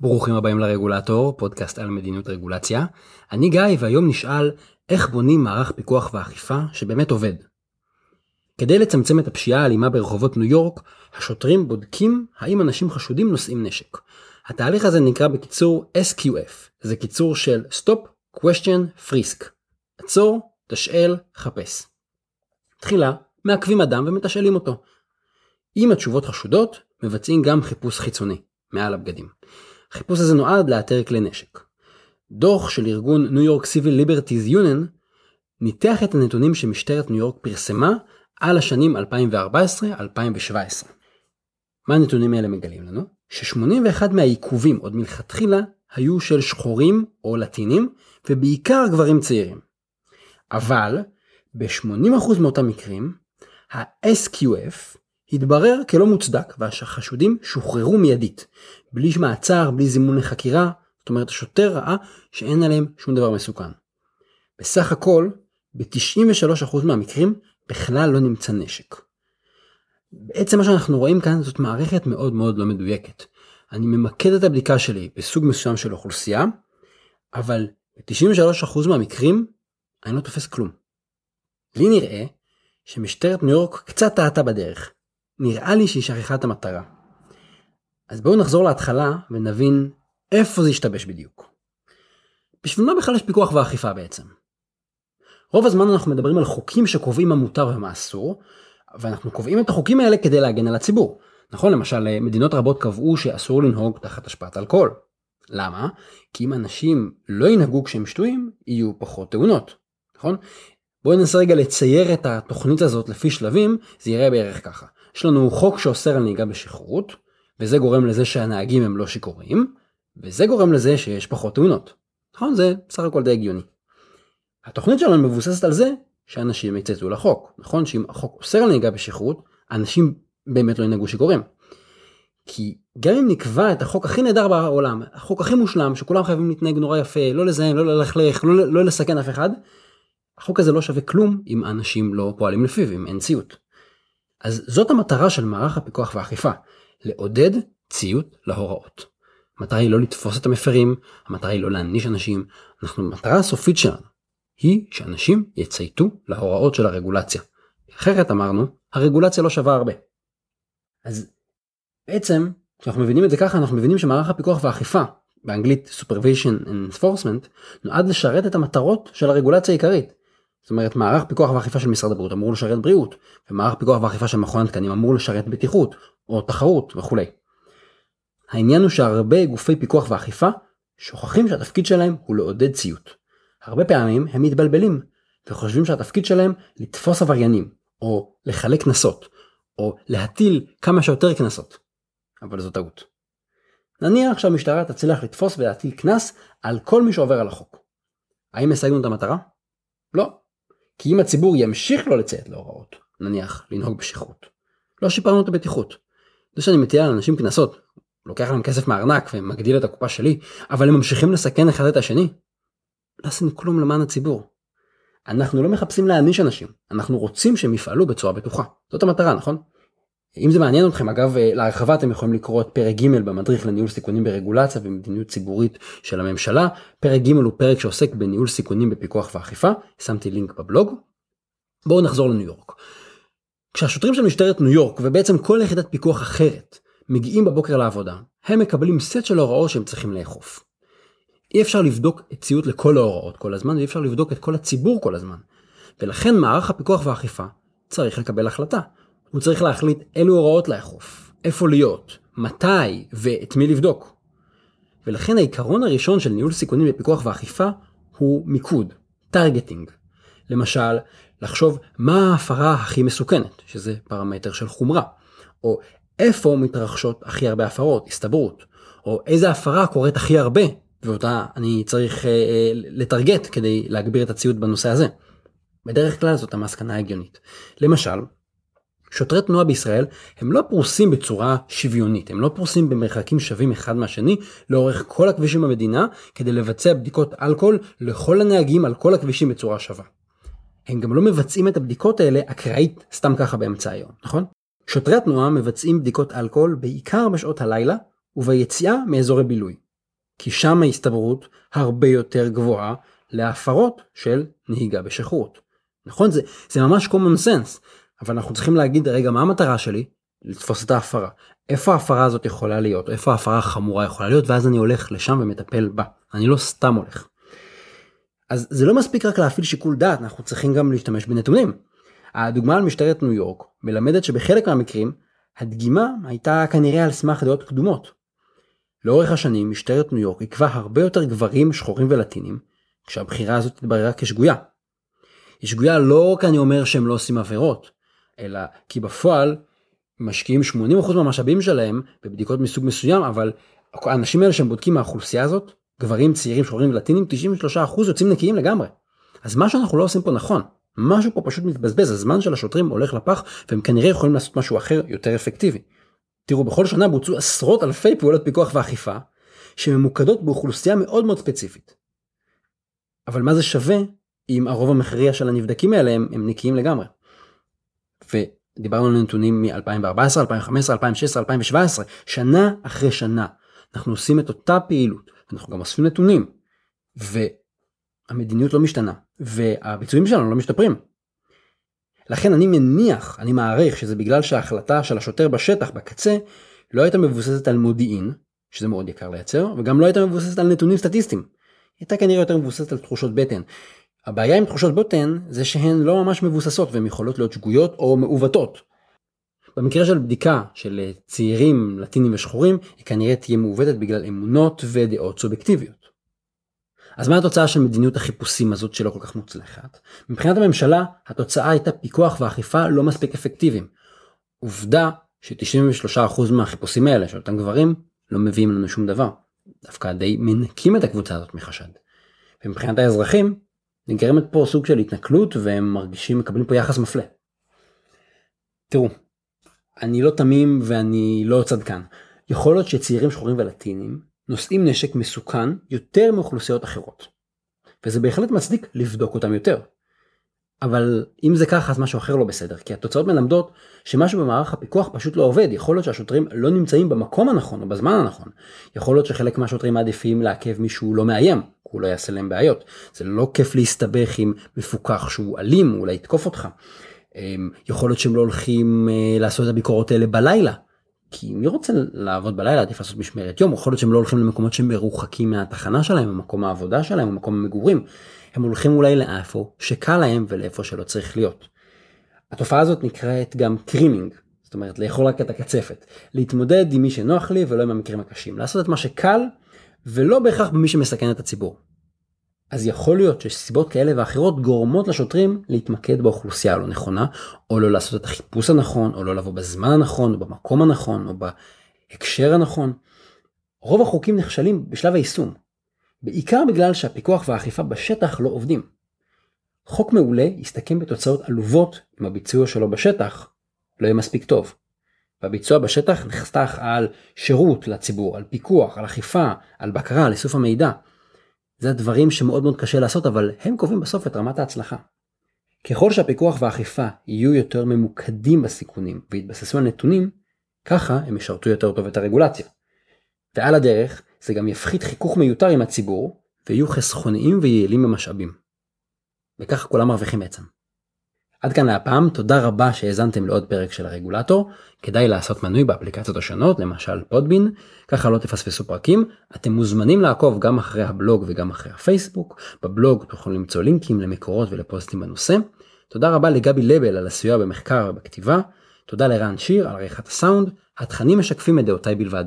ברוכים הבאים לרגולטור, פודקאסט על מדיניות רגולציה. אני גיא והיום נשאל איך בונים מערך פיקוח ואכיפה שבאמת עובד. כדי לצמצם את הפשיעה האלימה ברחובות ניו יורק, השוטרים בודקים האם אנשים חשודים נושאים נשק. התהליך הזה נקרא בקיצור SQF, זה קיצור של Stop, Question, Frisk. עצור, תשאל, חפש. תחילה, מעכבים אדם ומתשאלים אותו. אם התשובות חשודות, מבצעים גם חיפוש חיצוני, מעל הבגדים. החיפוש הזה נועד לאתר כלי נשק. דוח של ארגון ניו יורק סיביל ליברטיז יונן ניתח את הנתונים שמשטרת ניו יורק פרסמה על השנים 2014-2017. מה הנתונים האלה מגלים לנו? ש-81 מהעיכובים עוד מלכתחילה היו של שחורים או לטינים ובעיקר גברים צעירים. אבל ב-80% מאותם מקרים ה-SQF התברר כלא מוצדק והחשודים שוחררו מיידית, בלי מעצר, בלי זימון לחקירה, זאת אומרת השוטר ראה שאין עליהם שום דבר מסוכן. בסך הכל, ב-93% מהמקרים בכלל לא נמצא נשק. בעצם מה שאנחנו רואים כאן זאת מערכת מאוד מאוד לא מדויקת. אני ממקד את הבדיקה שלי בסוג מסוים של אוכלוסייה, אבל ב-93% מהמקרים אני לא תופס כלום. לי נראה שמשטרת ניו יורק קצת טעתה בדרך. נראה לי שהיא שכחה את המטרה. אז בואו נחזור להתחלה ונבין איפה זה השתבש בדיוק. בשביל מה בכלל יש פיקוח ואכיפה בעצם? רוב הזמן אנחנו מדברים על חוקים שקובעים מה מותר ומה אסור, ואנחנו קובעים את החוקים האלה כדי להגן על הציבור. נכון, למשל, מדינות רבות קבעו שאסור לנהוג תחת השפעת אלכוהול. למה? כי אם אנשים לא ינהגו כשהם שטויים, יהיו פחות תאונות. נכון? בואו ננסה רגע לצייר את התוכנית הזאת לפי שלבים, זה יראה בערך ככה. יש לנו חוק שאוסר על נהיגה בשכרות, וזה גורם לזה שהנהגים הם לא שיכורים, וזה גורם לזה שיש פחות תאונות. נכון? זה בסך הכל די הגיוני. התוכנית שלנו מבוססת על זה שאנשים יצאו לחוק. נכון? שאם החוק אוסר על נהיגה בשכרות, אנשים באמת לא ינהגו שיכורים. כי גם אם נקבע את החוק הכי נהדר בעולם, החוק הכי מושלם, שכולם חייבים להתנהג נורא יפה, לא לזהם, לא ללכלך, לא, לא לסכן אף אחד, החוק הזה לא שווה כלום אם אנשים לא פועלים לפיו, אם אין ציות. אז זאת המטרה של מערך הפיקוח והאכיפה, לעודד ציות להוראות. המטרה היא לא לתפוס את המפרים, המטרה היא לא להעניש אנשים, אנחנו, המטרה הסופית שלנו היא שאנשים יצייתו להוראות של הרגולציה. אחרת אמרנו, הרגולציה לא שווה הרבה. אז בעצם, כשאנחנו מבינים את זה ככה, אנחנו מבינים שמערך הפיקוח והאכיפה, באנגלית Supervision and Enforcement, נועד לשרת את המטרות של הרגולציה העיקרית. זאת אומרת מערך פיקוח ואכיפה של משרד הבריאות אמור לשרת בריאות ומערך פיקוח ואכיפה של מכון התקנים אמור לשרת בטיחות או תחרות וכולי. העניין הוא שהרבה גופי פיקוח ואכיפה שוכחים שהתפקיד שלהם הוא לעודד ציות. הרבה פעמים הם מתבלבלים וחושבים שהתפקיד שלהם לתפוס עבריינים או לחלק קנסות או להטיל כמה שיותר קנסות. אבל זו טעות. נניח שהמשטרה תצליח לתפוס ולהטיל קנס על כל מי שעובר על החוק. האם השגנו את המטרה? לא. כי אם הציבור ימשיך לא לציית להוראות, נניח לנהוג בשכרות, לא שיפרנו את הבטיחות. זה שאני מטיל על אנשים קנסות, לוקח להם כסף מהארנק ומגדיל את הקופה שלי, אבל הם ממשיכים לסכן אחד את השני. לא עשינו כלום למען הציבור. אנחנו לא מחפשים להעניש אנשים, אנחנו רוצים שהם יפעלו בצורה בטוחה. זאת המטרה, נכון? אם זה מעניין אתכם, אגב, להרחבה אתם יכולים לקרוא את פרק ג' במדריך לניהול סיכונים ברגולציה ומדיניות ציבורית של הממשלה. פרק ג' הוא פרק שעוסק בניהול סיכונים בפיקוח ואכיפה, שמתי לינק בבלוג. בואו נחזור לניו יורק. כשהשוטרים של משטרת ניו יורק ובעצם כל יחידת פיקוח אחרת מגיעים בבוקר לעבודה, הם מקבלים סט של הוראות שהם צריכים לאכוף. אי אפשר לבדוק את ציות לכל ההוראות כל הזמן ואי אפשר לבדוק את כל הציבור כל הזמן. ולכן מערך הפיקוח והאכיפה צריך לקבל החלטה. הוא צריך להחליט אילו הוראות לאכוף, איפה להיות, מתי ואת מי לבדוק. ולכן העיקרון הראשון של ניהול סיכונים בפיקוח ואכיפה הוא מיקוד, targeting. למשל, לחשוב מה ההפרה הכי מסוכנת, שזה פרמטר של חומרה, או איפה מתרחשות הכי הרבה הפרות, הסתברות, או איזה הפרה קורית הכי הרבה, ואותה אני צריך אה, אה, לטרגט כדי להגביר את הציות בנושא הזה. בדרך כלל זאת המסקנה ההגיונית. למשל, שוטרי תנועה בישראל הם לא פרוסים בצורה שוויונית, הם לא פרוסים במרחקים שווים אחד מהשני לאורך כל הכבישים במדינה כדי לבצע בדיקות אלכוהול לכל הנהגים על כל הכבישים בצורה שווה. הם גם לא מבצעים את הבדיקות האלה אקראית סתם ככה באמצע היום, נכון? שוטרי התנועה מבצעים בדיקות אלכוהול בעיקר בשעות הלילה וביציאה מאזורי בילוי, כי שם ההסתברות הרבה יותר גבוהה להפרות של נהיגה בשכרות. נכון? זה, זה ממש common sense, אבל אנחנו צריכים להגיד, רגע, מה המטרה שלי? לתפוס את ההפרה. איפה ההפרה הזאת יכולה להיות? איפה ההפרה החמורה יכולה להיות? ואז אני הולך לשם ומטפל בה. אני לא סתם הולך. אז זה לא מספיק רק להפעיל שיקול דעת, אנחנו צריכים גם להשתמש בנתונים. הדוגמה על משטרת ניו יורק מלמדת שבחלק מהמקרים הדגימה הייתה כנראה על סמך דעות קדומות. לאורך השנים משטרת ניו יורק עיכבה הרבה יותר גברים שחורים ולטינים כשהבחירה הזאת התבררה כשגויה. היא שגויה לא כי אני אומר שהם לא עושים עבירות, אלא כי בפועל משקיעים 80% מהמשאבים שלהם בבדיקות מסוג מסוים, אבל האנשים האלה שהם בודקים מהאוכלוסייה הזאת, גברים צעירים שחורים ולטינים, 93% יוצאים נקיים לגמרי. אז מה שאנחנו לא עושים פה נכון. משהו פה פשוט מתבזבז, הזמן של השוטרים הולך לפח והם כנראה יכולים לעשות משהו אחר יותר אפקטיבי. תראו, בכל שנה בוצעו עשרות אלפי פעולות פיקוח ואכיפה שממוקדות באוכלוסייה מאוד מאוד ספציפית. אבל מה זה שווה אם הרוב המכריע של הנבדקים האלה הם, הם נקיים לגמרי. ודיברנו על נתונים מ-2014, 2015, 2016, 2017, שנה אחרי שנה אנחנו עושים את אותה פעילות, אנחנו גם אוספים נתונים, והמדיניות לא משתנה, והביצועים שלנו לא משתפרים. לכן אני מניח, אני מעריך שזה בגלל שההחלטה של השוטר בשטח, בקצה, לא הייתה מבוססת על מודיעין, שזה מאוד יקר לייצר, וגם לא הייתה מבוססת על נתונים סטטיסטיים. הייתה כנראה יותר מבוססת על תחושות בטן. הבעיה עם תחושות בטן זה שהן לא ממש מבוססות והן יכולות להיות שגויות או מעוותות. במקרה של בדיקה של צעירים לטינים ושחורים היא כנראה תהיה מעוותת בגלל אמונות ודעות סובייקטיביות. אז מה התוצאה של מדיניות החיפושים הזאת שלא כל כך מוצלחת? מבחינת הממשלה התוצאה הייתה פיקוח ואכיפה לא מספיק אפקטיביים. עובדה ש-93% מהחיפושים האלה של אותם גברים לא מביאים לנו שום דבר. דווקא די מנקים את הקבוצה הזאת מחשד. ומבחינת האזרחים נגרמת פה סוג של התנכלות והם מרגישים מקבלים פה יחס מפלה. תראו, אני לא תמים ואני לא צדקן. יכול להיות שצעירים שחורים ולטינים נושאים נשק מסוכן יותר מאוכלוסיות אחרות. וזה בהחלט מצדיק לבדוק אותם יותר. אבל אם זה ככה אז משהו אחר לא בסדר. כי התוצאות מלמדות שמשהו במערך הפיקוח פשוט לא עובד. יכול להיות שהשוטרים לא נמצאים במקום הנכון או בזמן הנכון. יכול להיות שחלק מהשוטרים מעדיפים לעכב מישהו לא מאיים הוא לא יעשה להם בעיות. זה לא כיף להסתבך עם מפוקח שהוא אלים הוא אולי יתקוף אותך. אמ, יכול להיות שהם לא הולכים אה, לעשות את הביקורות האלה בלילה. כי מי רוצה לעבוד בלילה? עדיף לעשות משמרת יום. יכול להיות שהם לא הולכים למקומות שהם מרוחקים מהתחנה שלהם ממקום העבודה שלהם ממקום המגורים. הם הולכים אולי לאיפה שקל להם ולאיפה שלא צריך להיות. התופעה הזאת נקראת גם קרימינג, זאת אומרת לאכול רק את הקצפת, להתמודד עם מי שנוח לי ולא עם המקרים הקשים, לעשות את מה שקל ולא בהכרח במי שמסכן את הציבור. אז יכול להיות שסיבות כאלה ואחרות גורמות לשוטרים להתמקד באוכלוסייה הלא נכונה, או לא לעשות את החיפוש הנכון, או לא לבוא בזמן הנכון, או במקום הנכון, או בהקשר הנכון. רוב החוקים נכשלים בשלב היישום, בעיקר בגלל שהפיקוח והאכיפה בשטח לא עובדים. חוק מעולה יסתכם בתוצאות עלובות אם הביצוע שלו בשטח לא יהיה מספיק טוב. והביצוע בשטח נחסך על שירות לציבור, על פיקוח, על אכיפה, על בקרה, על איסוף המידע. זה הדברים שמאוד מאוד קשה לעשות אבל הם קובעים בסוף את רמת ההצלחה. ככל שהפיקוח והאכיפה יהיו יותר ממוקדים בסיכונים ויתבססו על נתונים, ככה הם ישרתו יותר טוב את הרגולציה. ועל הדרך זה גם יפחית חיכוך מיותר עם הציבור ויהיו חסכוניים ויעילים במשאבים. וככה כולם מרוויחים בעצם. עד כאן להפעם, תודה רבה שהאזנתם לעוד פרק של הרגולטור, כדאי לעשות מנוי באפליקציות השונות, למשל פודבין, ככה לא תפספסו פרקים, אתם מוזמנים לעקוב גם אחרי הבלוג וגם אחרי הפייסבוק, בבלוג תוכלו למצוא לינקים למקורות ולפוסטים בנושא. תודה רבה לגבי לבל על הסיוע במחקר ובכתיבה, תודה לרן שיר על עריכת הסאונד, התכנים משקפים את דעותיי בלבד.